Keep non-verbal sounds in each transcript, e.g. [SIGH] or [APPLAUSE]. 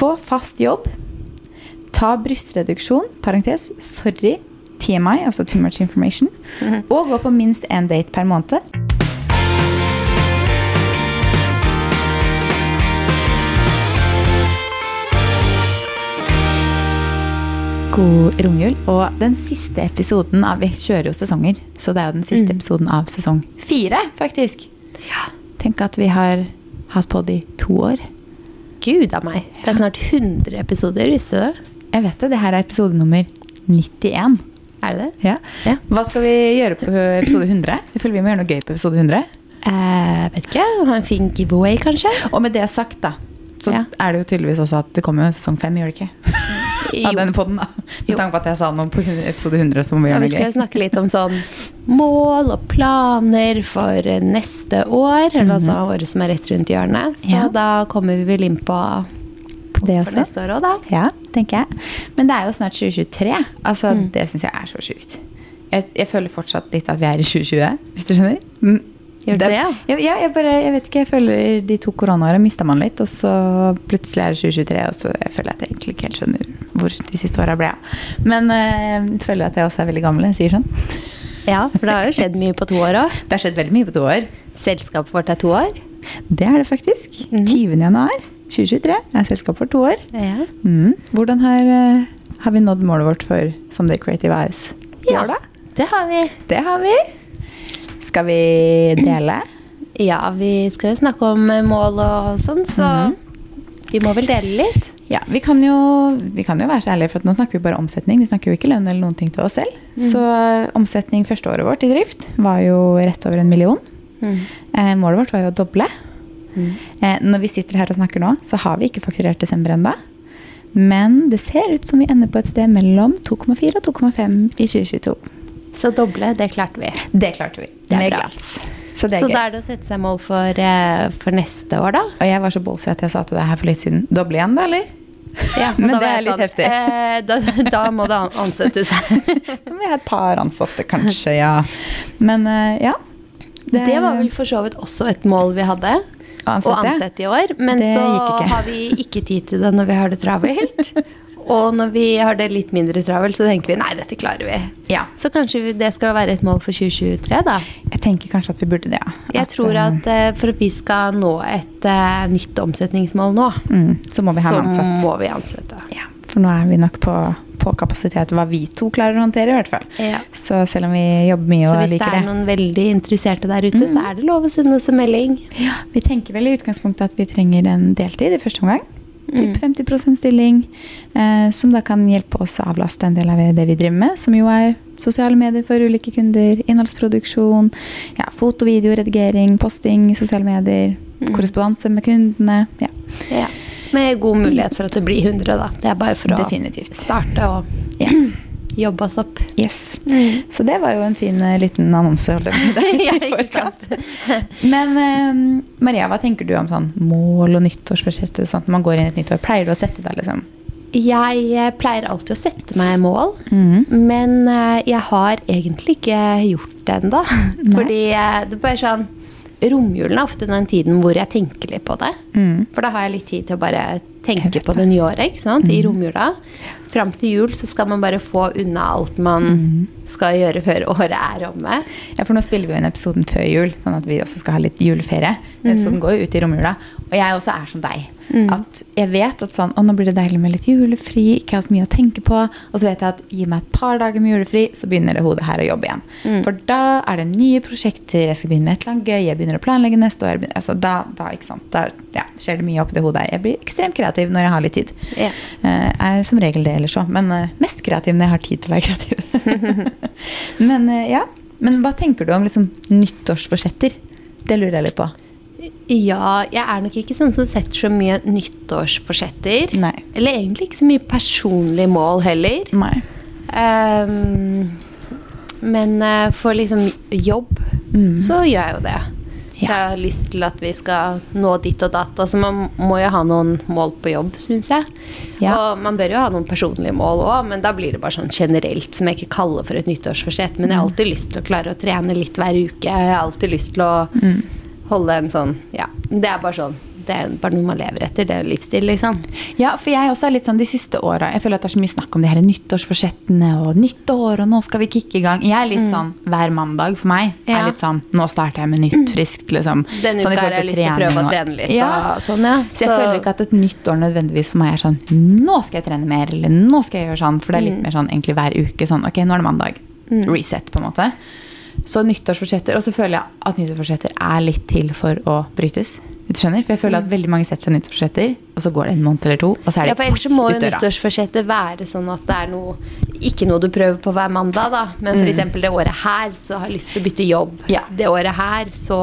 Få fast jobb. Ta brystreduksjon, parentes, sorry, TMI, altså too much information. Og gå på minst én date per måned. God romjul. Og den siste episoden av Vi kjører jo sesonger, så det er jo den siste episoden av sesong fire, faktisk. Tenk at vi har hatt på det i to år. Gud a meg. Det er snart 100 episoder, visste du det? Jeg vet det. Det her er episode nummer 91. Er det det? Ja. Ja. Hva skal vi gjøre på episode 100? Jeg føler vi må gjøre noe gøy på episode 100. Eh, vet ikke. Ha en fin giveaway, kanskje? Og med det sagt, da, så Ja. er det jo tydeligvis også at det kommer jo en sesong fem, gjør det ikke? [LAUGHS] Av denne podden, da. Med tanke på at jeg sa noe på episode 100, så må vi Ja, gjøre vi skal snakke litt om sånn mål og planer for neste år. Eller altså året som er rett rundt hjørnet. Så Mhm. Ja. da kommer vi vel inn på, det Det for også. neste år òg, da. Ja, tenker jeg. Men det er jo snart 2023. Altså, Mm. Det syns jeg er så sjukt. Jeg, jeg føler fortsatt litt at vi er i 2020, hvis du skjønner. Mm. Gjør du det, ja? jeg bare, jeg vet ikke, jeg føler de to koronaåra mista man litt, og så plutselig er det 2023, og så jeg føler jeg at jeg egentlig ikke helt skjønner hvor de siste åra ble av. Men eh, jeg føler at jeg også er veldig gammel, jeg sier sånn. Ja, for det har jo skjedd mye på to år òg. Det har skjedd veldig mye på to år. Selskapet vårt er to år. Det er det faktisk. Mm. 20. januar 2023 er selskapet for to år. Ja. Mm. Hvordan har, eh, har vi nådd målet vårt for Someday Creative Eyes? i Ja. år, da? Det har vi. Det har vi. Skal vi dele? [CLEARS THROAT] Ja, vi skal jo snakke om mål og sånn, så Mhm. vi må vel dele litt. Ja, vi kan, jo, vi kan jo være så ærlige, for nå snakker vi bare omsetning. Vi snakker jo ikke lønn eller noen ting til oss selv. Så eh, omsetning første året vårt i drift var jo rett over en million. Eh, målet vårt var jo å doble. Eh, når vi sitter her og snakker nå, så har vi ikke fakturert desember ennå. Men det ser ut som vi ender på et sted mellom 2,4 og 2,5 i 2022. Så doble, det klarte vi. Det klarte vi. Det Med bra. glans. Så det er Så da er det å sette seg mål for, eh, for neste år, da. Og jeg var så ballsy at jeg sa til deg her for litt siden Doble igjen, da, eller? Ja, [LAUGHS] Men det er litt litt heftig. Eh, da, da må det an- ansettes. [LAUGHS] Da må vi ha et par ansatte, kanskje, ja. Men uh, ja. Det var vel for så vidt også et mål vi hadde. Å ansette. Å ansette i år. Men Det så har vi ikke tid til det når vi har det travelt. [LAUGHS] Og når vi har det litt mindre travelt, så tenker vi nei, dette klarer vi. Ja. Så kanskje det skal være et mål for 2023, da. Jeg tenker kanskje at vi burde det, ja. Jeg tror eh, at eh, for at vi skal nå et uh, nytt omsetningsmål nå, mm, Så må vi ha en så ansatt. må vi ansette. Ja, for nå er vi nok på, på kapasitet hva vi to klarer å håndtere, i hvert fall. Ja. Så selv om vi jobber mye og liker det Så hvis det er noen veldig interesserte der ute, så er det lov å sende oss en melding. ja, Vi tenker vel i utgangspunktet at vi trenger en deltid i første omgang. Mm. Typ 50% stilling. Eh, som da kan hjelpe oss å avlaste en del av det vi driver med, som jo er sosiale medier for ulike kunder, innholdsproduksjon, ja, foto, video, redigering, posting sosiale medier, Mm. korrespondanse med kundene. Ja, Ja. Med god mulighet for at det blir 100, da. Det er bare for å definitivt. starte og Ja. Jobbe oss opp. Yes. Så det var jo en fin eh, liten annonse. [LAUGHS] Ja. [LAUGHS] Men eh, Maria, hva tenker du om sånn mål og nyttårsforsetter? Sånn at man går inn i et nytt år, Pleier du å sette deg, liksom? Jeg eh, pleier alltid å sette meg mål, mm. men eh, jeg har egentlig ikke gjort det ennå. [LAUGHS] Fordi eh, det er bare sånn Romjulen er ofte den tiden hvor jeg tenker litt på det. Mm. For da har jeg litt tid til å bare tenke på det. nye året. ikke sant? Mm. I romjula. Fram til jul så skal man bare få unna alt man Mm. skal gjøre før året er omme. Ja, for nå spiller vi jo inn episoden før jul, sånn at vi også skal ha litt juleferie. Mm. Episoden går jo ut i romjula. Og jeg også er som deg. Mm. At jeg vet at sånn, å, nå blir det deilig med litt julefri, ikke ha så mye å tenke på. Og så vet jeg at gi meg et par dager med julefri, så begynner det hodet her å jobbe igjen. Mm. For da er det nye prosjekter, jeg skal begynne med et eller annet gøy, jeg begynner å planlegge neste år. Altså, da, da, ikke sant? da ja, skjer det mye oppi det hodet. Jeg blir ekstremt kreativ når jeg har litt tid. Yeah. Uh, er som regel det ellers òg, men eh, mest kreativ når jeg har tid til å være kreativ. [LAUGHS] men eh, ja, men hva tenker du om liksom, nyttårsforsetter? Det lurer jeg litt på. Ja, jeg er nok ikke sånn som setter så mye nyttårsforsetter. Nei. Eller egentlig ikke så mye personlige mål heller. Nei. Um, men eh, for liksom jobb, Mm. så gjør jeg jo det. Ja. Jeg har lyst til at vi skal nå ditt og datt. Altså man må jo ha noen mål på jobb, syns jeg. Ja. Og man bør jo ha noen personlige mål òg, men da blir det bare sånn generelt som jeg ikke kaller for et nyttårsforsett. Men jeg har alltid lyst til å klare å trene litt hver uke. Jeg har alltid lyst til å Mm. holde en sånn Ja, det er bare sånn det er bare noe man lever etter. Det er livsstil, liksom. Ja, for jeg også er litt sånn de siste åra Jeg føler at det er så mye snakk om de her nyttårsforsettene og nyttår, og nå skal vi kicke i gang. Jeg er litt sånn hver mandag for meg. Mm. Ja. er litt sånn Nå starter jeg med nytt, [CLEARS THROAT] friskt, liksom. Denne Sånn uka har jeg lyst til å prøve å trene litt. Ja. Da, sånn, ja. Så jeg føler ikke at et nytt år nødvendigvis for meg er sånn Nå skal jeg trene mer, eller nå skal jeg gjøre sånn. For det er Mm. litt mer sånn egentlig hver uke. Sånn ok, nå er det mandag. Reset, på en måte. Så nyttårsforsetter. Og så føler jeg at nyttårsforsetter er litt til for å brytes. Du skjønner? For jeg føler at veldig mange setter seg nyttårsforsetter, og så går det en måned eller to, og så er det Ja, for ellers må jo nyttårsforsettet være sånn at det er noe Ikke noe du prøver på hver mandag, da. Men for eksempel det året her så har jeg lyst til å bytte jobb. Mm. Ja. Det året her så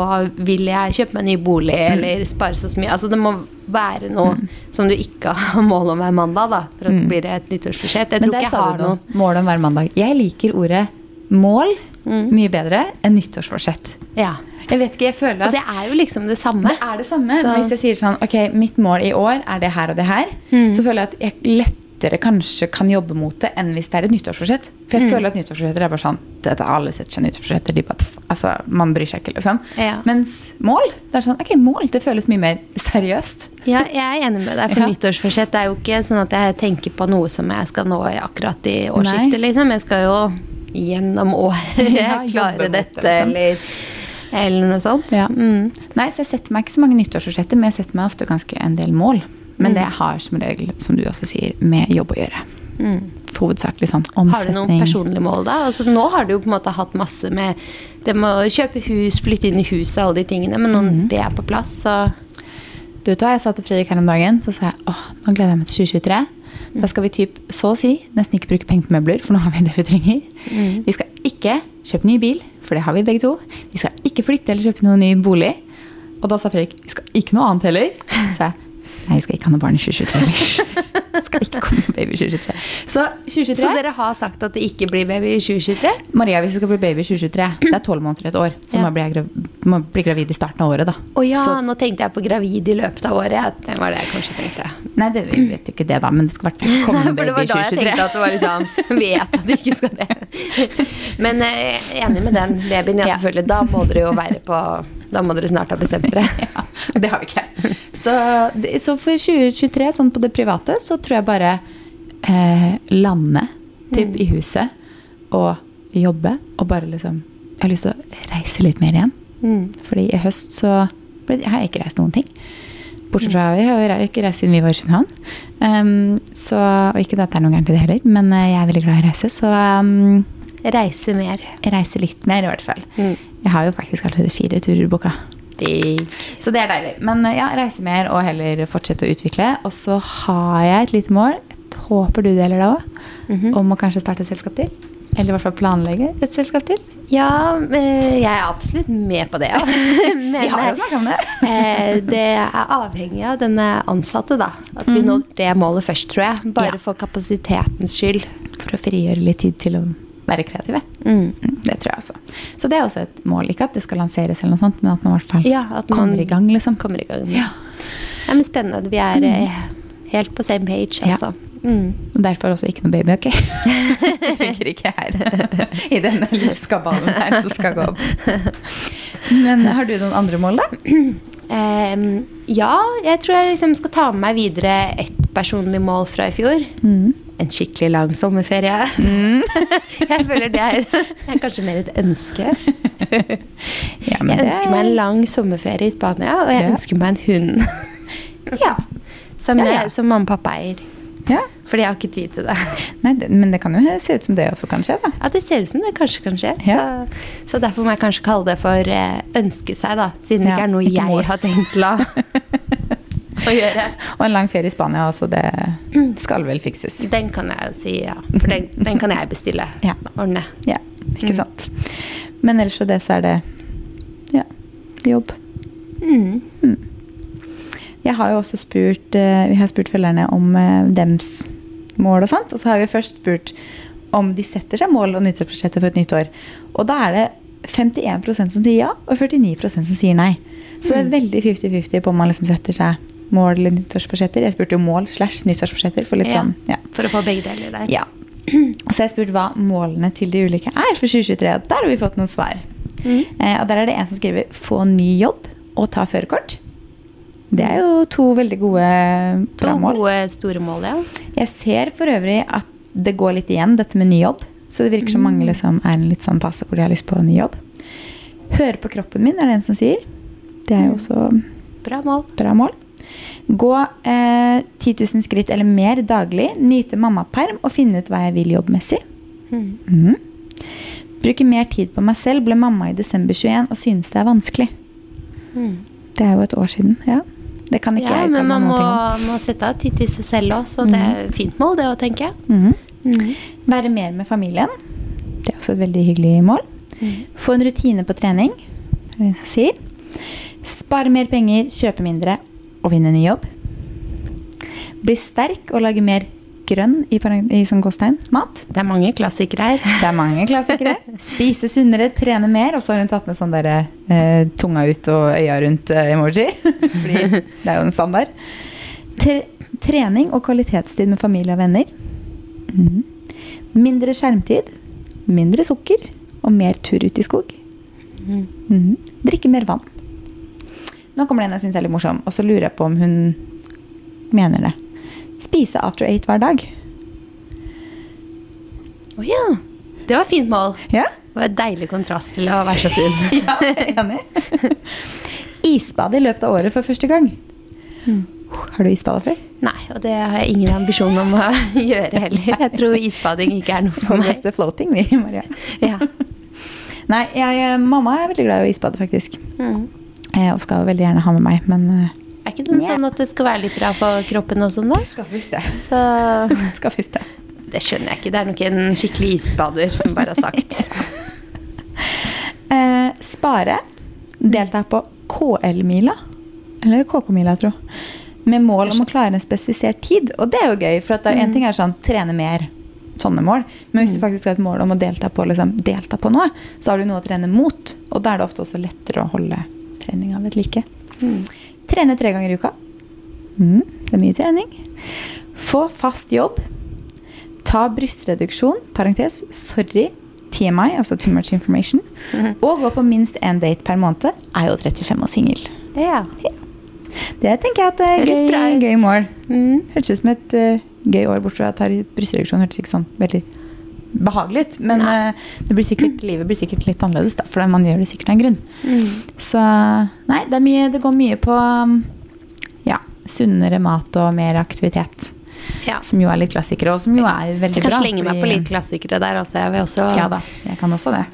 vil jeg kjøpe meg en ny bolig Mm. eller spare så mye. Altså det må være noe som du ikke [LAUGHS] har mål om hver mandag, da. For at det blir et nyttårsforsett. Jeg Mm. Men tror ikke jeg har noe. Mål om hver mandag. Jeg liker ordet mål Mm. mye bedre enn nyttårsforsett. Ja. Jeg vet ikke, jeg føler Og at det er jo liksom det samme. Det er det samme. Så- Men hvis jeg sier sånn Ok, mitt mål i år er det her og det her, Mm. så føler jeg at jeg lettere kanskje kan jobbe mot det enn hvis det er et nyttårsforsett. For Mm. jeg føler at nyttårsforsetter er bare sånn dette, Alle setter seg nyttårsforsetter. De bare, altså, man bryr seg ikke, liksom. Ja. Mens mål, det er sånn Ok, mål, det føles mye mer seriøst. Ja, jeg er enig med deg. For Ja. nyttårsforsett er jo ikke sånn at jeg tenker på noe som jeg skal nå akkurat i årsskiftet, liksom. Jeg skal jo gjennom året [LAUGHS] Ja, klare dette, det, liksom. eller, eller noe sånt. Ja. Mm. Nei, så jeg setter meg ikke så mange nyttårsforsetter, men jeg setter meg ofte ganske en del mål. Men Mm. det har som regel, som du også sier, med jobb å gjøre. Mm. Hovedsakelig sånn Har du noen personlige mål, da? Altså, nå har du jo på en måte hatt masse med det med å kjøpe hus, flytte inn i huset, alle de tingene. Men når Mhm. det er på plass, så Du vet hva, Jeg sa til Fredrik her om dagen, så sa jeg åh, nå gleder jeg meg til 2023. Da skal vi typ, så å si nesten ikke bruke penger på møbler, for nå har vi det vi trenger. Mm. Vi skal ikke kjøpe ny bil, for det har vi begge to. Vi skal ikke flytte eller kjøpe noen ny bolig. Og da sa Fredrik vi skal ikke noe annet heller. Så jeg nei, vi skal ikke ha noe barn i 2023 heller. [LAUGHS] Skal ikke komme baby i 2023. Så 2023 Så dere har sagt at det ikke blir baby i 2023? Maria, hvis det skal bli baby i 2023, det er tolv måneder et år, så Ja. må, jeg bli må bli gravid i starten av året, da. Å ja, Så- nå tenkte jeg på gravid i løpet av året. Det var det jeg kanskje tenkte. Nei, det, vi vet ikke det, da, men det skal i hvert fall [LAUGHS] komme noe For det var da jeg tenkte at det var liksom [LAUGHS] Vet at det ikke skal det. Men jeg er enig med den babyen. Ja. selvfølgelig. Da må dere jo være på Da må dere snart ha bestemt dere. Ja, [LAUGHS] det har vi ikke. Så, så for 2023, sånn på det private, så tror jeg bare eh, lande typ, Mm. i huset og jobbe. Og bare liksom Jeg har lyst til å reise litt mer igjen. Mm. Fordi i høst så ble, jeg har jeg ikke reist noen ting. Bortsett fra Vi har ikke reist siden vi var i København. Um, så, og ikke at det er noe gærent i det heller, men eh, jeg er veldig glad i å reise. Så um, Reise mer. Reise litt mer, i hvert fall. Mm. Jeg har jo faktisk allerede fire turer i boka. Digg. Så det er deilig. Men eh, ja, reise mer og heller fortsette å utvikle. Og så har jeg et lite mål, jeg håper du deler det òg, Mhm. om å kanskje starte et selskap til. Eller i hvert fall planlegge et selskap til. Ja, eh, jeg er absolutt med på det, ja. [LAUGHS] Men Vi har jo snakket om det. [LAUGHS] eh, det er avhengig av denne ansatte, da. At vi når det målet først, tror jeg. Bare Ja. for kapasitetens skyld. For å frigjøre litt tid til å være kreative. Mm. Mm, Det tror jeg også. Så det er også et mål. Ikke at det skal lanseres, eller noe sånt, men at man i hvert fall Ja, kommer i gang. liksom. Kommer i gang. Ja. Ja, men spennende. Vi er eh, helt på same page, Ja. altså. Mm. Derfor også ikke noe baby, ok? [LAUGHS] Det funker ikke her. [LAUGHS] I denne livskabalen her som skal gå opp. Men har du noen andre mål, da? [CLEARS THROAT] Um, ja, jeg tror jeg liksom skal ta med meg videre et personlig mål fra i fjor. Mm. En skikkelig lang sommerferie. [LAUGHS] jeg føler det er, det er kanskje mer et ønske. [LAUGHS] Ja, men Jeg ønsker meg en lang sommerferie i Spania, og jeg Ja. ønsker meg en hund. [LAUGHS] Ja. Som, Ja, ja. jeg- som mamma og pappa eier. ja. Fordi jeg har ikke tid til det. Nei, det, men det kan jo se ut som det også kan skje, da. Ja, Det ser ut som det kanskje kan skje. Ja. Så, så derfor må jeg kanskje kalle det for eh, ønske seg, da. Siden det ikke er noe ikke jeg har tenkt til å, gjøre. Og en lang ferie i Spania også, det skal vel fikses. Den kan jeg si, ja. For den, den kan jeg bestille. [LAUGHS] Ja. Ordne. Ja, ikke Mm. sant. Men ellers så det, så er det ja, jobb. Mm. Jeg har jo også spurt eh, Vi har spurt følgerne om eh, dems mål og sånt. Og så har vi først spurt om de setter seg mål og nyttårsforsetter for et nytt år. Og da er det 51% som sier ja, og 49% som sier nei. Så det er veldig 50-50 på om man liksom setter seg mål eller nyttårsforsetter. Jeg spurte jo mål slash nyttårsforsetter. For litt Ja. sånn, ja. For å få begge deler der. Ja. Og så har jeg spurt hva målene til de ulike er for 2023. Og der har vi fått noen svar. Mm. Eh, og der er det en som skriver 'få ny jobb og ta førerkort'. Det er jo to veldig gode To bra mål. gode, store mål, ja. Jeg ser for øvrig at det går litt igjen, dette med ny jobb. Så det virker som mange liksom er i en litt sånn fase hvor de har lyst på ny jobb. Høre på kroppen min, er det en som sier. Det er jo også Bra mål. bra mål. Gå eh, 10 000 skritt eller mer daglig. Nyte mammaperm og finne ut hva jeg vil jobbmessig. Mm. Mm. Bruke mer tid på meg selv. Ble mamma i desember 21 og synes det er vanskelig. Mm. Det er jo et år siden. ja. Det kan ikke Ja, jeg men man må, må sette av tid til seg selv òg, så det er et fint mål, det å tenke. Mhm. Mm. Være mer med familien. Det er også et veldig hyggelig mål. Mm. Få en rutine på trening. Spare mer penger, kjøpe mindre og vinne ny jobb. Bli sterk og lage mer grønn i, i sånn gåstegn mat. Det er mange klassikere her. [LAUGHS] Det er mange klassikere. Spise sunnere, trene mer. Og så har hun tatt med sånn derre eh, tunga ut og øya rundt-emoji. [LAUGHS] Fordi det er jo en standard. Tre trening og kvalitetstid med familie og venner. Mm. Mindre skjermtid. Mindre sukker. Og mer tur ut i skog. Mm. Mm. Drikke mer vann. Nå kommer det en jeg syns er litt morsom, og så lurer jeg på om hun mener det. Spise after eight hver dag. Å ja. Det var et fint mål. Ja? Det var et deilig kontrast til å være så sunn. [LAUGHS] Ja, enig. [LAUGHS] Isbade i løpet av året for første gang. Mm. Har du isbada før? Nei, og det har jeg ingen ambisjon om å [LAUGHS] gjøre heller. Jeg tror isbading ikke er noe for meg. til floating, vi, Maria. Ja. Nei, jeg, mamma er veldig glad i å isbade, faktisk. Mm. Eh, Og skal veldig gjerne ha med meg, men eh, Er ikke den yeah. sånn at det skal være litt bra for kroppen og sånn, da? skal visst det. Så [LAUGHS] Skal visst det. det skjønner jeg ikke. Det er nok en skikkelig isbader som bare har sagt. [LAUGHS] Eh, spare. Delta på KL-mila. Eller KK-mila, jeg. Med mål om å klare en spesifisert tid. Og det er jo gøy, for at er en ting er sånn trene mer. Sånne mål. Men hvis du faktisk har et mål om å delta på, liksom, delta på noe, så har du noe å trene mot. Og da er det ofte også lettere å holde treninga et like. Mm. Trene tre ganger i uka. Mm, det er mye trening. Få fast jobb. Ta brystreduksjon, parentes, sorry, TMI, altså too much information. Mhm. Og gå på minst én date per måned. Er jo 35 og singel. Ja. Det tenker jeg at er Høres gøy, gøy mål. Mm. Hørtes ut som et uh, gøy år, bortsett fra at her brystreduksjon hørtes ikke sånn veldig behagelig. Men eh, det blir sikkert, [CLEARS THROAT] livet blir sikkert litt annerledes, da, for man gjør det sikkert av en grunn. Mm. Så nei, det, mye, det går mye på um, ja, sunnere mat og mer aktivitet. Ja. Som jo er litt klassikere, og som jo er veldig Jeg kan slenge meg på litt klassikere der også. Jeg vil også Ja da, jeg kan også det.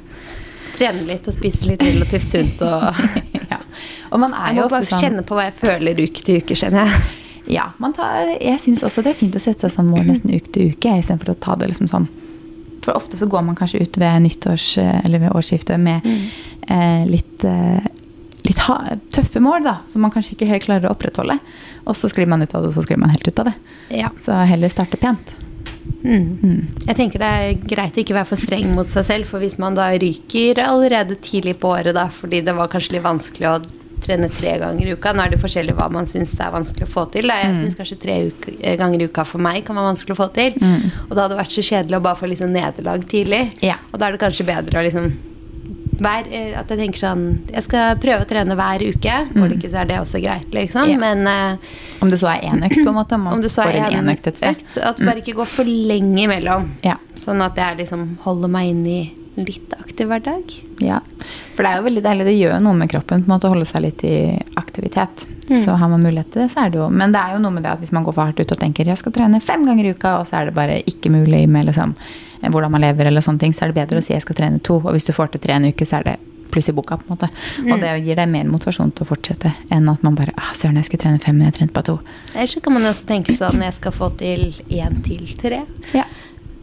trene litt og spise litt relativt sunt. Og [LAUGHS] ja. Og man er jeg jo må ofte bare sånn kjenne på hva jeg føler uke til uke, kjenner jeg. Ja, man tar, jeg syns også det er fint å sette seg sånn mål [CLEARS THROAT] nesten uke til uke, istedenfor å ta det liksom sånn For ofte så går man kanskje ut ved nyttårs eller ved årsskiftet med eh, litt, eh, litt tøffe mål, da, som man kanskje ikke helt klarer å opprettholde. Og så sklir man ut av det, og så sklir man helt ut av det. Ja. Så heller starte pent. Mm. Mm. Jeg tenker det er greit å ikke være for streng mot seg selv, for hvis man da ryker allerede tidlig på året, da, fordi det var kanskje litt vanskelig å trene tre ganger i uka Nå er det forskjellig hva man syns er vanskelig å få til. Da. Jeg syns kanskje tre eh, ganger i uka for meg kan være vanskelig å få til. Mm. Og da hadde det vært så kjedelig å bare få liksom nederlag tidlig. Ja. Og da er det kanskje bedre å liksom hver, eh, at jeg tenker sånn Jeg skal prøve å trene hver uke. Får det ikke, så er det også greit, liksom. Ja. Men uh, Om det så er én økt, på en måte. man om det så er en én økt et sted. økt, at bare ikke går for lenge imellom. Ja. Sånn at jeg liksom holder meg inn i litt aktiv hverdag. Ja, for det er jo veldig deilig. Det gjør noe med kroppen på en måte å holde seg litt i aktivitet. Mm. Så har man mulighet til det, så er det jo Men det er jo noe med det at hvis man går for hardt ut og tenker jeg skal trene fem ganger i uka, og så er det bare ikke mulig med liksom, eh, hvordan man lever, eller sånne ting, så er det bedre å si jeg skal trene to. Og hvis du får til tre en uke, så er det pluss i boka. på en måte. Og det gir deg mer motivasjon til å fortsette enn at man bare ah, søren, jeg skulle trene fem, men jeg trente bare to. Eller så kan man også tenke sånn jeg skal få til én til tre. Ja.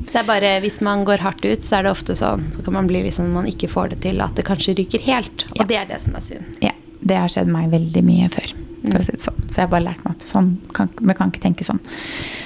Det er bare Hvis man går hardt ut, så er det ofte sånn Så kan man bli liksom man ikke får det til, at det kanskje ryker helt. Og Ja. det er det som er synd. ja. Det har skjedd meg veldig mye før, for å si det sånn. Så jeg har bare lært meg at sånn, kan, vi kan ikke tenke sånn.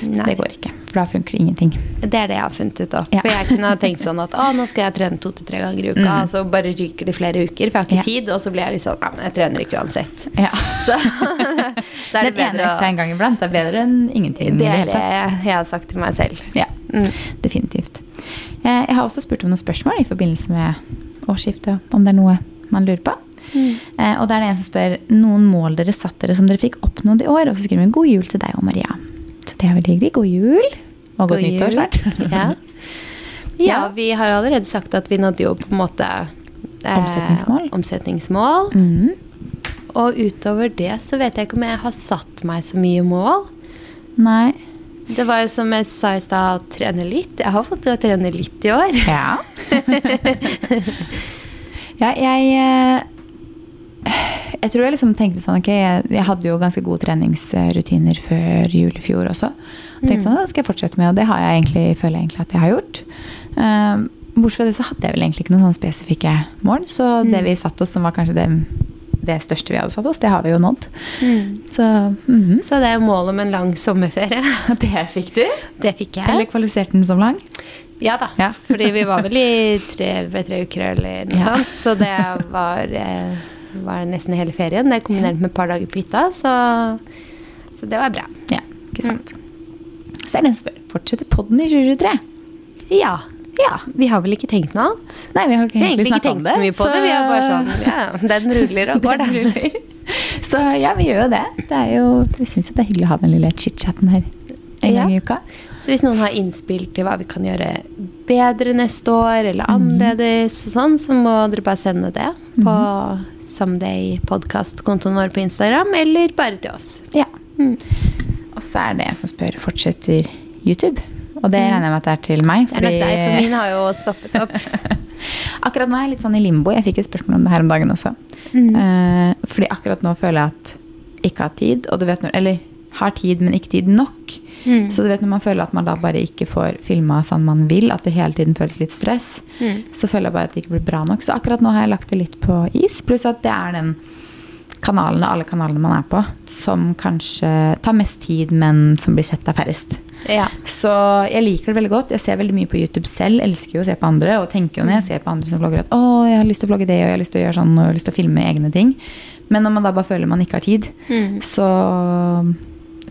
Nei. Det går ikke, for da funker det ingenting. Det er det jeg har funnet ut òg. Ja. For jeg kunne ha tenkt sånn at å, nå skal jeg trene to til tre ganger i uka, Mm. og så bare ryker det flere uker, for jeg har ikke Ja. tid. Og så blir jeg litt sånn ja, men jeg trener ikke uansett. Ja. [LAUGHS] Så [LAUGHS] da er det Den ene bedre økta en gang iblant er bedre enn ingenting. Det er det jeg har sagt til meg selv. Ja, Mm. definitivt. Eh, Jeg har også spurt om noen spørsmål i forbindelse med årsskiftet, om det er noe man lurer på. Mm. og da er det en som spør noen mål dere satt dere som dere fikk oppnådd i år. Og så skriver hun 'God jul til deg og Maria'. Så det er veldig hyggelig. God jul. Og godt God nyttår snart. [LAUGHS] Ja. [LAUGHS] Ja. ja, vi har jo allerede sagt at vi nådde jo på en måte eh, Omsetningsmål. omsetningsmål. Mm. Og utover det så vet jeg ikke om jeg har satt meg så mye mål. Nei. Det var jo som jeg sa i stad, trene litt. Jeg har fått til å trene litt i år. Ja. [LAUGHS] ja, jeg eh, Jeg tror jeg liksom tenkte sånn Ok, jeg, jeg hadde jo ganske gode treningsrutiner før jul i fjor også. Og tenkte sånn, det skal jeg fortsette med, og det har jeg egentlig, føler jeg egentlig at jeg har gjort. Um, bortsett fra det så hadde jeg vel egentlig ikke noen sånne spesifikke mål. Så det vi satte oss, som var kanskje det, det største vi hadde satt oss, det har vi jo nådd. Så mhm. Så det er jo målet om en lang sommerferie. [LAUGHS] det fikk du. Det fikk jeg. Eller kvalifiserte den som lang? Ja da. Ja. Fordi vi var vel i tre, tre uker eller noe Ja. sånt. Så det var, eh, var nesten hele ferien. Det kombinert med et par dager på hytta. Så, så det var bra. Ja, ikke sant. Så er det en som spør fortsetter podden i 2023. Ja. Ja. Vi har vel ikke tenkt noe annet? Nei, vi har ikke Vi egentlig ikke tenkt så mye på det. Vi er bare sånn Ja, den ruller og [LAUGHS] går, Den ruller. Så ja, vi gjør jo det. det er jo, vi syns jo det er hyggelig å ha den lille chit-chatten her en Ja. gang i uka. Så hvis noen har innspill til hva vi kan gjøre bedre neste år, eller annerledes, og sånn, så må dere bare sende det på Someday Podcast-kontoen vår på Instagram, eller bare til oss. Ja. Og så er det en som spør fortsetter YouTube. Og det regner jeg med at det er til meg. Det er nok deg, for min har jo stoppet opp. [LAUGHS] akkurat nå er jeg litt sånn i limbo. Jeg fikk et spørsmål om det her om dagen også. Eh, fordi akkurat nå føler jeg at ikke har tid, og du vet når, eller har tid, men ikke tid nok. Mm. Så du vet når man føler at man da bare ikke får filma sånn man vil, at det hele tiden føles litt stress, Mm. så føler jeg bare at det ikke blir bra nok. Så akkurat nå har jeg lagt det litt på is. Pluss at det er den kanalene, alle kanalene man er på, som kanskje tar mest tid, men som blir sett av færrest. Ja. Så jeg liker det veldig godt. Jeg ser veldig mye på YouTube selv. Elsker jo å se på andre. Og tenker jo når jeg ser på andre som vlogger at å, jeg har lyst til å vlogge det, og jeg har lyst til å gjøre sånn, og jeg har lyst til å filme egne ting. Men når man da bare føler man ikke har tid, Mm. så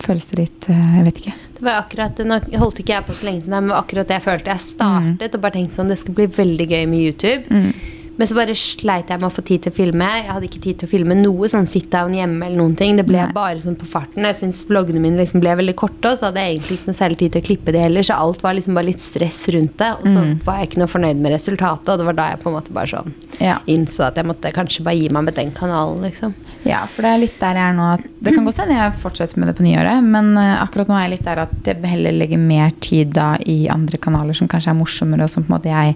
føles det litt eh, Jeg vet ikke. Det var akkurat, Nå holdt ikke jeg på så lenge siden, men akkurat det jeg følte. Jeg startet og bare tenkte sånn, det skal bli veldig gøy med YouTube. Mm. Men så bare sleit jeg med å få tid til å filme. Jeg hadde ikke tid til å filme noe sånn sit down hjemme eller noen ting. Det ble Nei. bare sånn på farten. Jeg syns vloggene mine liksom ble veldig korte, og så hadde jeg egentlig ikke noe særlig tid til å klippe det heller, så alt var liksom bare litt stress rundt det. Og så Mm. var jeg ikke noe fornøyd med resultatet, og det var da jeg på en måte bare sånn Ja. innså at jeg måtte kanskje bare gi meg med den kanalen, liksom. ja, for det er litt der jeg er nå. Det kan godt hende jeg fortsetter med det på nyåret, men eh, akkurat nå er jeg litt der at jeg heller legger mer tid da i andre kanaler som kanskje er morsommere, og som på en måte jeg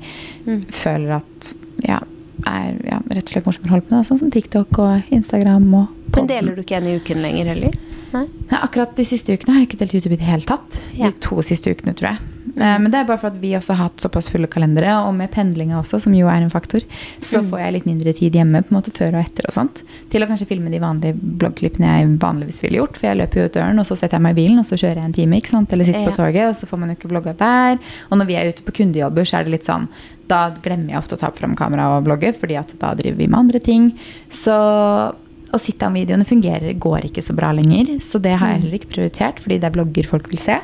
føler at ja, er ja, rett og slett morsommere å holde på med. Sånn som TikTok og Instagram og Men deler du ikke en i uken lenger heller? Nei? Nei, akkurat de siste ukene har jeg ikke delt YouTube i det hele tatt. Ja. De to siste ukene, tror jeg. Eh, Men det er bare for at vi også har hatt såpass fulle kalendere, og med pendlinga også, som jo er en faktor, så får jeg litt mindre tid hjemme på en måte før og etter og sånt. Til å kanskje filme de vanlige bloggklippene jeg vanligvis ville gjort. For jeg løper jo ut døren, og så setter jeg meg i bilen, og så kjører jeg en time, ikke sant. Eller sitter på toget, og så får man jo ikke vlogga der. Og når vi er ute på kundejobber, så er det litt sånn Da glemmer jeg ofte å ta fram kamera og vlogge, fordi at da driver vi med andre ting. Så å sitte om videoene fungerer, går ikke så bra lenger. Så det har jeg heller ikke prioritert, fordi det er blogger folk vil se.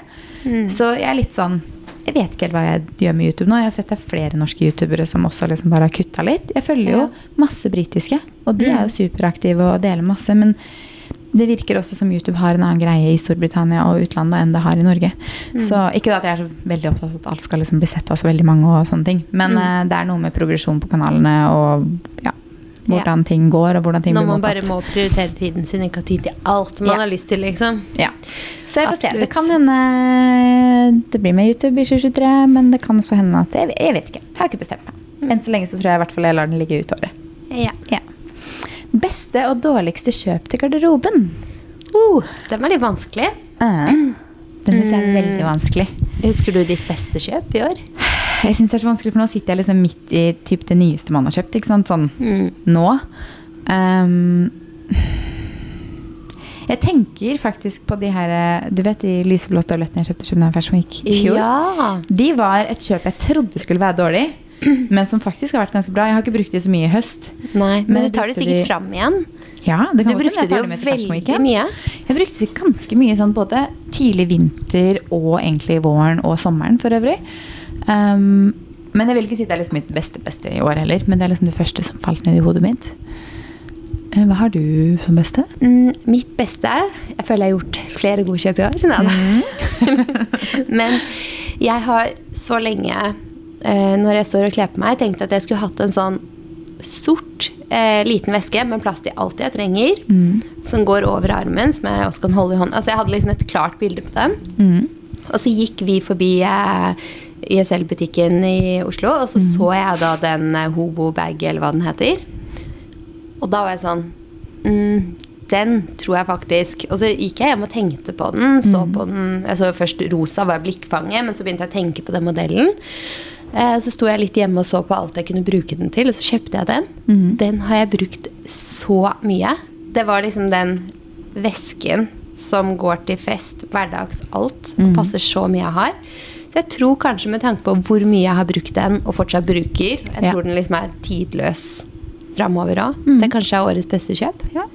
Så jeg er litt sånn Jeg vet ikke helt hva jeg gjør med YouTube nå. Jeg har sett det er flere norske youtubere som også liksom bare har kutta litt. Jeg følger jo masse britiske, og de er jo superaktive og deler masse. Men det virker også som YouTube har en annen greie i Storbritannia og utlandet enn det har i Norge. Så ikke at jeg er så veldig opptatt av at alt skal liksom bli sett av så veldig mange, og sånne ting. men eh, det er noe med progresjon på kanalene og ja, hvordan ting går, og hvordan ting Når blir man bare må prioritere tiden sin, ikke ha tid til alt man Ja. har lyst til, liksom. Ja. Så jeg får se. Det kan hende det blir med YouTube i 2023, men det kan også hende at Jeg, jeg vet ikke. Jeg har ikke bestemt meg. Enn så lenge så tror jeg i hvert fall jeg lar den ligge ut året. Ja. Ja. Beste og dårligste kjøp til garderoben? Uh, den er litt vanskelig. Uh, den syns jeg er veldig vanskelig. Husker du ditt beste kjøp i år? Jeg synes det er så vanskelig, for nå sitter jeg liksom midt i typ det nyeste man har kjøpt. ikke sant? Sånn nå. Um, jeg tenker faktisk på de her Du vet de lyseblå støvlettene jeg kjøpte i København Fashion Week i fjor? Ja. De var et kjøp jeg trodde skulle være dårlig, [CLEARS THROAT] men som faktisk har vært ganske bra. Jeg har ikke brukt de så mye i høst. Nei, men, Men du tar det sikkert de- fram igjen. Ja, det kan du brukte det jo veldig mye. Jeg brukte det ganske mye sånn både tidlig vinter og egentlig våren og sommeren for øvrig. Um, men jeg vil ikke si det er liksom mitt beste beste i år heller, men det er liksom det første som falt ned i hodet mitt. Eh, Hva har du som beste? Mm, mitt beste Jeg føler jeg har gjort flere gode kjøp i år. [LAUGHS] Nei, da. [LAUGHS] Men jeg har så lenge, når jeg står og kler på meg, tenkte at jeg skulle hatt en sånn sort eh, liten veske med plass til alt jeg trenger, som går over armen, som jeg også kan holde i hånden. Altså, jeg hadde liksom et klart bilde på den. Mm. Og så gikk vi forbi eh, YSL-butikken i Oslo, og så så jeg da den eh, Hobo-bag, eller hva den heter. Og da var jeg sånn mm, Den tror jeg faktisk Og så gikk jeg hjem og tenkte på den. Så på den Jeg så først rosa var blikkfanget, men så begynte jeg å tenke på den modellen. Eh, så sto jeg litt hjemme og så på alt jeg kunne bruke den til, og så kjøpte jeg den. Den har jeg brukt så mye. Det var liksom den vesken som går til fest, hverdags, alt, og passer så mye jeg har. Så jeg tror kanskje med tanke på hvor mye jeg har brukt den, og fortsatt bruker, jeg Ja. tror den liksom er tidløs framover òg. Det kanskje er årets beste kjøp. Ja.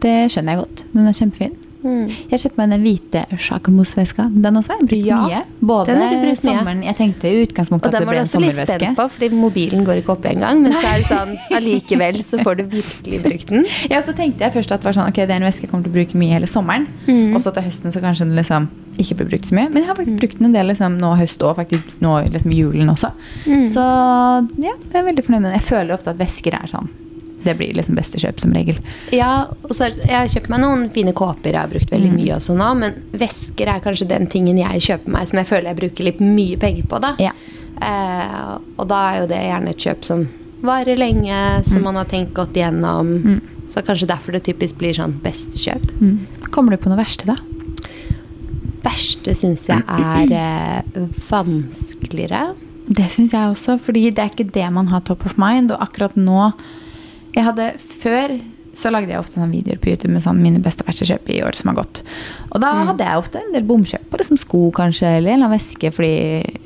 Det skjønner jeg godt. Den er kjempefin. Jeg kjøpte meg den hvite Jacquemus-veska. Den også har jeg brukt Ja, mye. Både den brukt sommeren Jeg tenkte i utgangspunktet Og at den det var ble du en også litt spent på, fordi mobilen går ikke opp engang. Men så er det sånn [LAUGHS] allikevel så får du virkelig brukt den. Ja, så tenkte jeg først at det var sånn, ok, det er en veske jeg kommer til å bruke mye hele sommeren. Mm. Og så til høsten så kanskje den liksom ikke blir brukt så mye. Men jeg har faktisk brukt den en del liksom, nå høst og faktisk nå liksom julen også. Mm. Så ja, jeg er veldig fornøyd med den. Jeg føler ofte at vesker er sånn. Det blir liksom beste kjøp som regel. Ja, og så Jeg har kjøpt meg noen fine kåper jeg har brukt veldig Mm. mye også nå, men vesker er kanskje den tingen jeg kjøper meg som jeg føler jeg bruker litt mye penger på. da. Ja. Eh, og da er jo det gjerne et kjøp som varer lenge, som man har tenkt godt igjennom. Mm. Så kanskje derfor det typisk blir sånn beste kjøp. Mm. Kommer du på noe verste, da? Verste syns jeg er eh, vanskeligere. Det syns jeg også, fordi det er ikke det man har top of mind. Og akkurat nå Jeg hadde Før så lagde jeg ofte sånne videoer på YouTube med sånn mine beste og verste kjøp i år som har gått. Og da hadde jeg ofte en del bomkjøp på liksom sko kanskje, eller en veske, fordi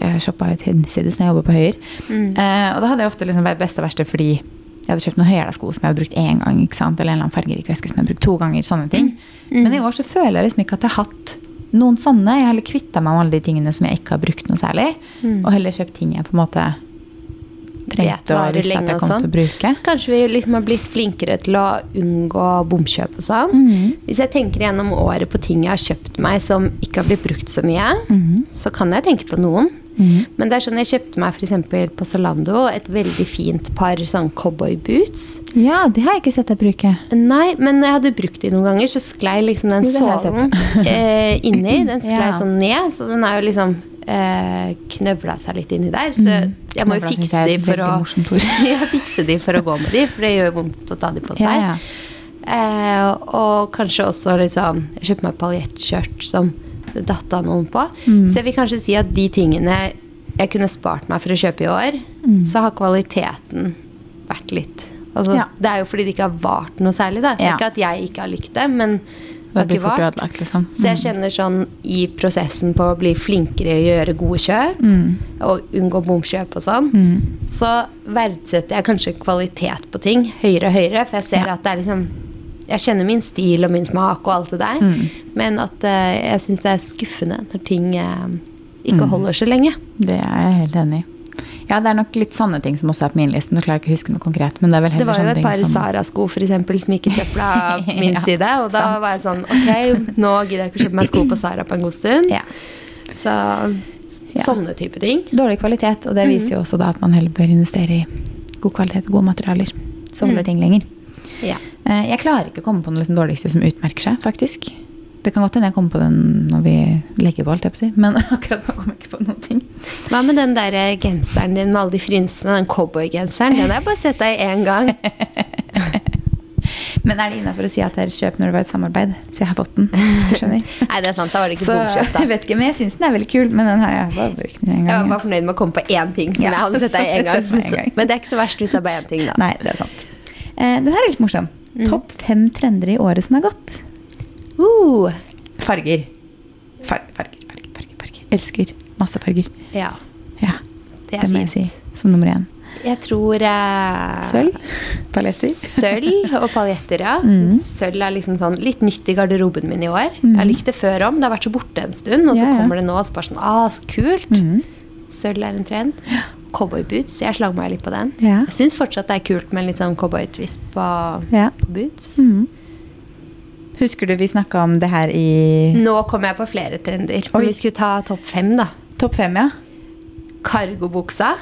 jeg shoppa jo hinsides når jeg jobba på Høyer. Eh, og da hadde jeg ofte liksom beste og verste fordi jeg hadde kjøpt noen høyhæla sko som jeg hadde brukt én gang, eller en eller annen fargerik veske som jeg hadde brukt to ganger. sånne ting. Men i år så føler jeg liksom ikke at jeg har hatt noen sånne. Jeg har heller kvitta meg med alle de tingene som jeg ikke har brukt noe særlig. Og heller kjøpt ting jeg på en måte trengte og visste at jeg kom til sånn. å bruke. Kanskje vi liksom har blitt flinkere til å unngå bomkjøp og sånn. Mhm. Hvis jeg tenker gjennom året på ting jeg har kjøpt meg som ikke har blitt brukt så mye, Mhm. så kan jeg tenke på noen. Men det er sånn jeg kjøpte meg eksempel på Zalando et veldig fint par sånn cowboyboots. Ja, det har jeg ikke sett deg bruke. Nei, men når jeg hadde brukt de noen ganger, så sklei liksom den sålen eh, inni. [LAUGHS] Den sklei Ja. sånn ned, så den er jo liksom eh, knøvla seg litt inni der. Så jeg må jo fikse de for å [LAUGHS] ja, fikse de for å gå med de, for det gjør vondt å ta de på seg. Ja, ja. Eh, og kanskje også liksom kjøpte meg paljettskjørt som datt av noen på. Mm. Så jeg vil kanskje si at de tingene jeg kunne spart meg for å kjøpe i år, så har kvaliteten vært litt altså, Mm. Det er jo fordi det ikke har vart noe særlig. Da. Ikke at jeg ikke har likt det, men det blir fort ødelagt, liksom. Så jeg kjenner sånn i prosessen på å bli flinkere i å gjøre gode kjøp, Mm. og unngå bomkjøp og sånn, så verdsetter jeg kanskje kvalitet på ting høyere og høyere, for jeg ser Ja. at det er liksom Jeg kjenner min stil og min smak og alt det der, Mm. men at uh, jeg syns det er skuffende når ting Mm. ikke holder så lenge. Det er jeg helt enig i. Ja, det er nok litt sanne ting som også er på min liste. Nå klarer jeg ikke å huske noe konkret. Men det er vel Det var jo et par som Sara-sko for eksempel, som gikk i søpla [LAUGHS] på min Ja, side, og da sant. var jeg sånn Ok, nå gidder jeg ikke å kjøpe meg sko på Sara på en god stund. Ja. Så Ja. sånne type ting. Dårlig kvalitet, og det viser jo også da at man heller bør investere i god kvalitet og gode materialer. Så holder Mm. ting lenger. Ja. Eh, Jeg klarer ikke å komme på noe liksom dårligste som utmerker seg, faktisk. Det kan godt hende jeg kommer på den når vi legger på, alt jeg på si. Men [LAUGHS] akkurat nå kommer jeg ikke på noen ting. Hva med den der eh, genseren din med alle de frynsene, den cowboygenseren? Den har jeg bare sett deg én gang. [LAUGHS] Men er det innafor å si at det er kjøp når det var et samarbeid? Så jeg har fått den, hvis du skjønner. [LAUGHS] Nei, det er sant, da var det ikke Så bomkjøp, jeg da. vet ikke, men jeg syns den er veldig kul. Men den har jeg bare brukt den en Jeg var bare fornøyd med å komme på én ting som Ja, jeg hadde sett deg én en gang. gang. Men det er ikke så verst hvis det er bare én ting, da. Nei, det er sant. Eh, den her er litt morsom. Mm. Topp fem trender i året som er gått. Uh, Farger. Farger, farger, farger. farger, farger. Elsker masse farger. ja, Ja, det det, må jeg si som nummer én. Jeg tror eh, Sølv? Paljetter? Sølv og paljetter, ja. [LAUGHS] Mm. Sølv er liksom sånn litt nytt i garderoben min i år. Jeg har likt det før om. Det har vært så borte en stund, og så Ja, ja. kommer det nå og så bare sånn Ah, så kult! Mm. Sølv er en trend. cowboyboots. Jeg slang meg litt på den. Jeg syns fortsatt det er kult med litt sånn cowboytvist på, på boots. Mhm. Husker du vi snakka om det her i Nå kom jeg på flere trender. Men vi skulle ta topp fem, da. Topp fem, ja? Cargobuksa.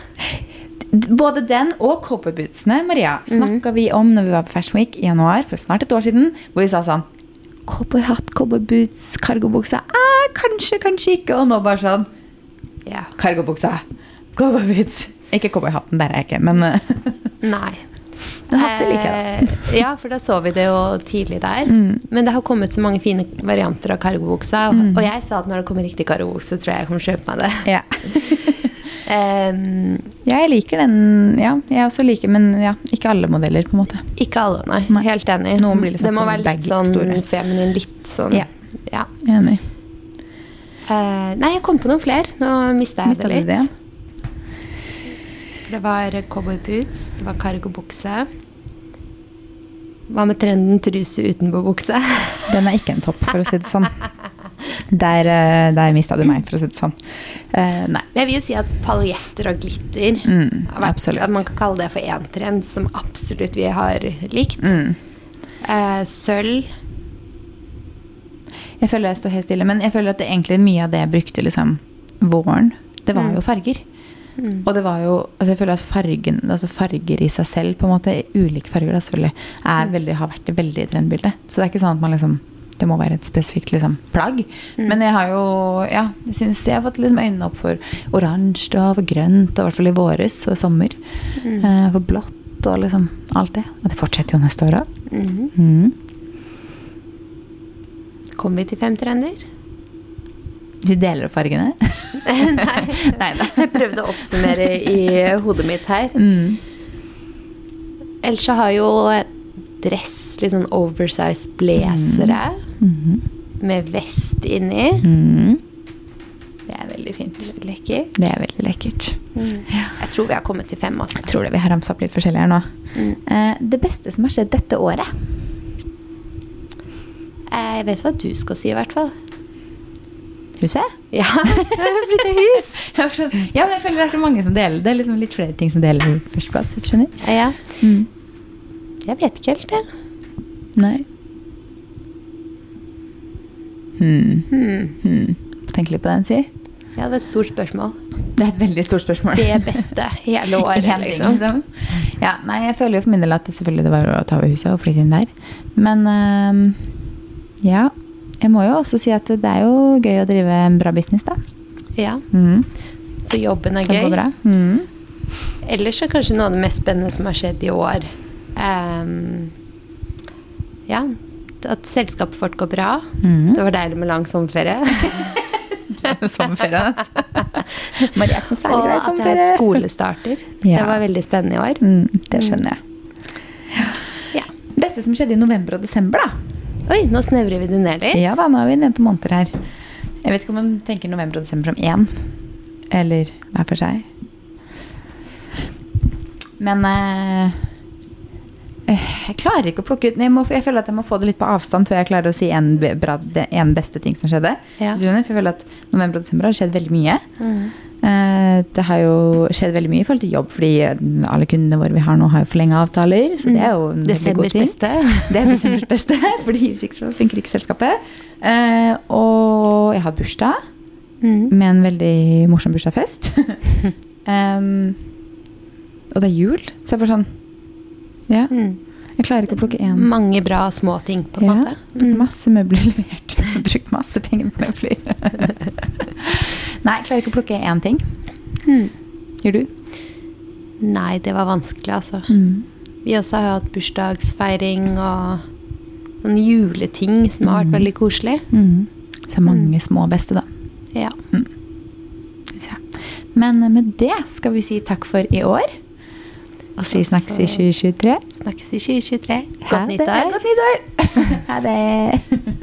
Både den og cowboybootsene Maria, snakka vi om når vi var på Fashion Week i januar for snart et år siden. Hvor vi sa sånn Cowboyhatt, cowboyboots, cargobuksa eh, Kanskje, kanskje ikke. Og nå bare sånn Ja. Cargobuksa, cowboyboots. Ikke cowboyhatten, der er jeg ikke, men eh, Nei. Men hatter liker jeg, da. [LAUGHS] ja, for da så vi det jo tidlig der. Mm. Men det har kommet så mange fine varianter av kargobuksa. Og jeg sa at når det kommer riktig kargobukse, tror jeg jeg kommer til å kjøpe meg det. ja. [LAUGHS] um, ja, jeg liker den. Ja, jeg også liker, men ja, ikke alle modeller, på en måte. ikke alle, nei. Nei. Helt enig. Liksom det må være litt sånn store. feminin, litt sånn Ja. ja. Enig. Uh, nei, jeg kom på noen flere. Nå mista jeg Mistet det litt. det? For det var cowboyboots, det var cargobukse. Hva med trenden truse utenpå bukse? [LAUGHS] Den er ikke en topp, for å si det sånn. Der, eh, der mista du meg, for å si det sånn. Uh, nei. Men jeg vil jo si at paljetter og glitter Mm, vært- At man kan kalle det for én trend som absolutt vi har likt. Mm. Uh, sølv. Jeg føler jeg står helt stille, men jeg føler at det egentlig mye av det jeg brukte liksom våren, det var Mm. jo farger. Mm. Og det var jo altså Jeg føler at fargen, altså farger i seg selv, på en måte, ulike farger, da selvfølgelig, er Mm. veldig, har vært veldig i trendbildet. Så det er ikke sånn at man liksom det må være et spesifikt liksom, plagg. Mm. Men jeg har jo ja, jeg synes jeg har fått liksom øynene opp for oransje og for grønt, og i hvert fall i våres og sommer. Mm. Eh, for blått og liksom alt det. Og det fortsetter jo neste år òg. Mhm. Mm. Kommer vi til fem trender? De deler opp fargene. [LAUGHS] Nei. [LAUGHS] Nei. Jeg prøvde å oppsummere i hodet mitt her. Mm. Ellers så har jo dress, litt sånn oversized blazere Mhm. med vest inni. Mm. Det er veldig fint. Lekker. Det er veldig lekkert. Jeg tror vi har kommet til fem. Altså. Jeg tror det vi har ramsa opp litt forskjellig her nå. Mm. Eh, det beste som har skjedd dette året Eh, Jeg vet hva du skal si, i hvert fall. Huset? Ja, flytte hus. [LAUGHS] Ja, men jeg føler det er så mange som deler. Det er liksom litt flere ting som deler førsteplass. hvis du skjønner. Ja. Mm. Jeg vet ikke helt, det. Nei. Hmm. Hmm. Hmm. Tenk litt på den, si. Ja, det var et stort spørsmål. Det er et veldig stort spørsmål. Det beste hele [LAUGHS] året, hele liksom. liksom. Ja, nei, jeg føler jo for min del at det selvfølgelig det var å ta over huset og flytte inn der. Men um, ja. Jeg må jo også si at det er jo gøy å drive en bra business, da. Ja, Mm. Så jobben er gøy. Mm. Ellers er kanskje noe av det mest spennende som har skjedd i år um, Ja, at selskapet vårt går bra. Mm. Det var deilig med lang sommerferie. [LAUGHS] Sommerferie. [LAUGHS] Maria er ikke noe særlig Og glad i at jeg er et skolestarter. [LAUGHS] Ja. Det var veldig spennende i år. Mm, det skjønner jeg. Ja. Beste som skjedde i november og desember, da? Oi, nå snevrer vi det ned litt. Ja da, nå er vi nede på måneder her. Jeg vet ikke om man tenker november og desember som én, eller hver for seg. Men eh, eh, jeg klarer ikke å plukke ut jeg, må, jeg føler at jeg må få det litt på avstand før jeg klarer å si en, bra, en beste ting som skjedde. Ja. For jeg føler at november og desember har skjedd veldig mye. Mm. Eh, Det har jo skjedd veldig mye i forhold til jobb, fordi alle kundene våre vi har nå, har jo forlenga avtaler. Så det er jo en veldig Desembers beste. Det er desembers beste, [LAUGHS] fordi hvis ikke så funker ikke selskapet. Eh, og jeg har bursdag Mm. med en veldig morsom bursdagsfest. [LAUGHS] um, og det er jul, så jeg er bare sånn Ja. Mm. Jeg klarer ikke å plukke én. Mange bra små ting, på en Ja, måte. Mm. Masse møbler [LAUGHS] levert. Brukt masse penger på møbler. Nei, jeg klarer ikke å plukke én ting. Mm. Gjør du? Nei, det var vanskelig, altså. Mm. Vi også har hatt bursdagsfeiring og noen juleting som har vært Mm. veldig koselig. Mm. Så mange små beste, da. Ja. synes. Men med det skal vi si takk for i år. Og si snakkes i 2023. Snakkes i 2023. Godt nyttår. Godt nyttår! [LAUGHS] ha det.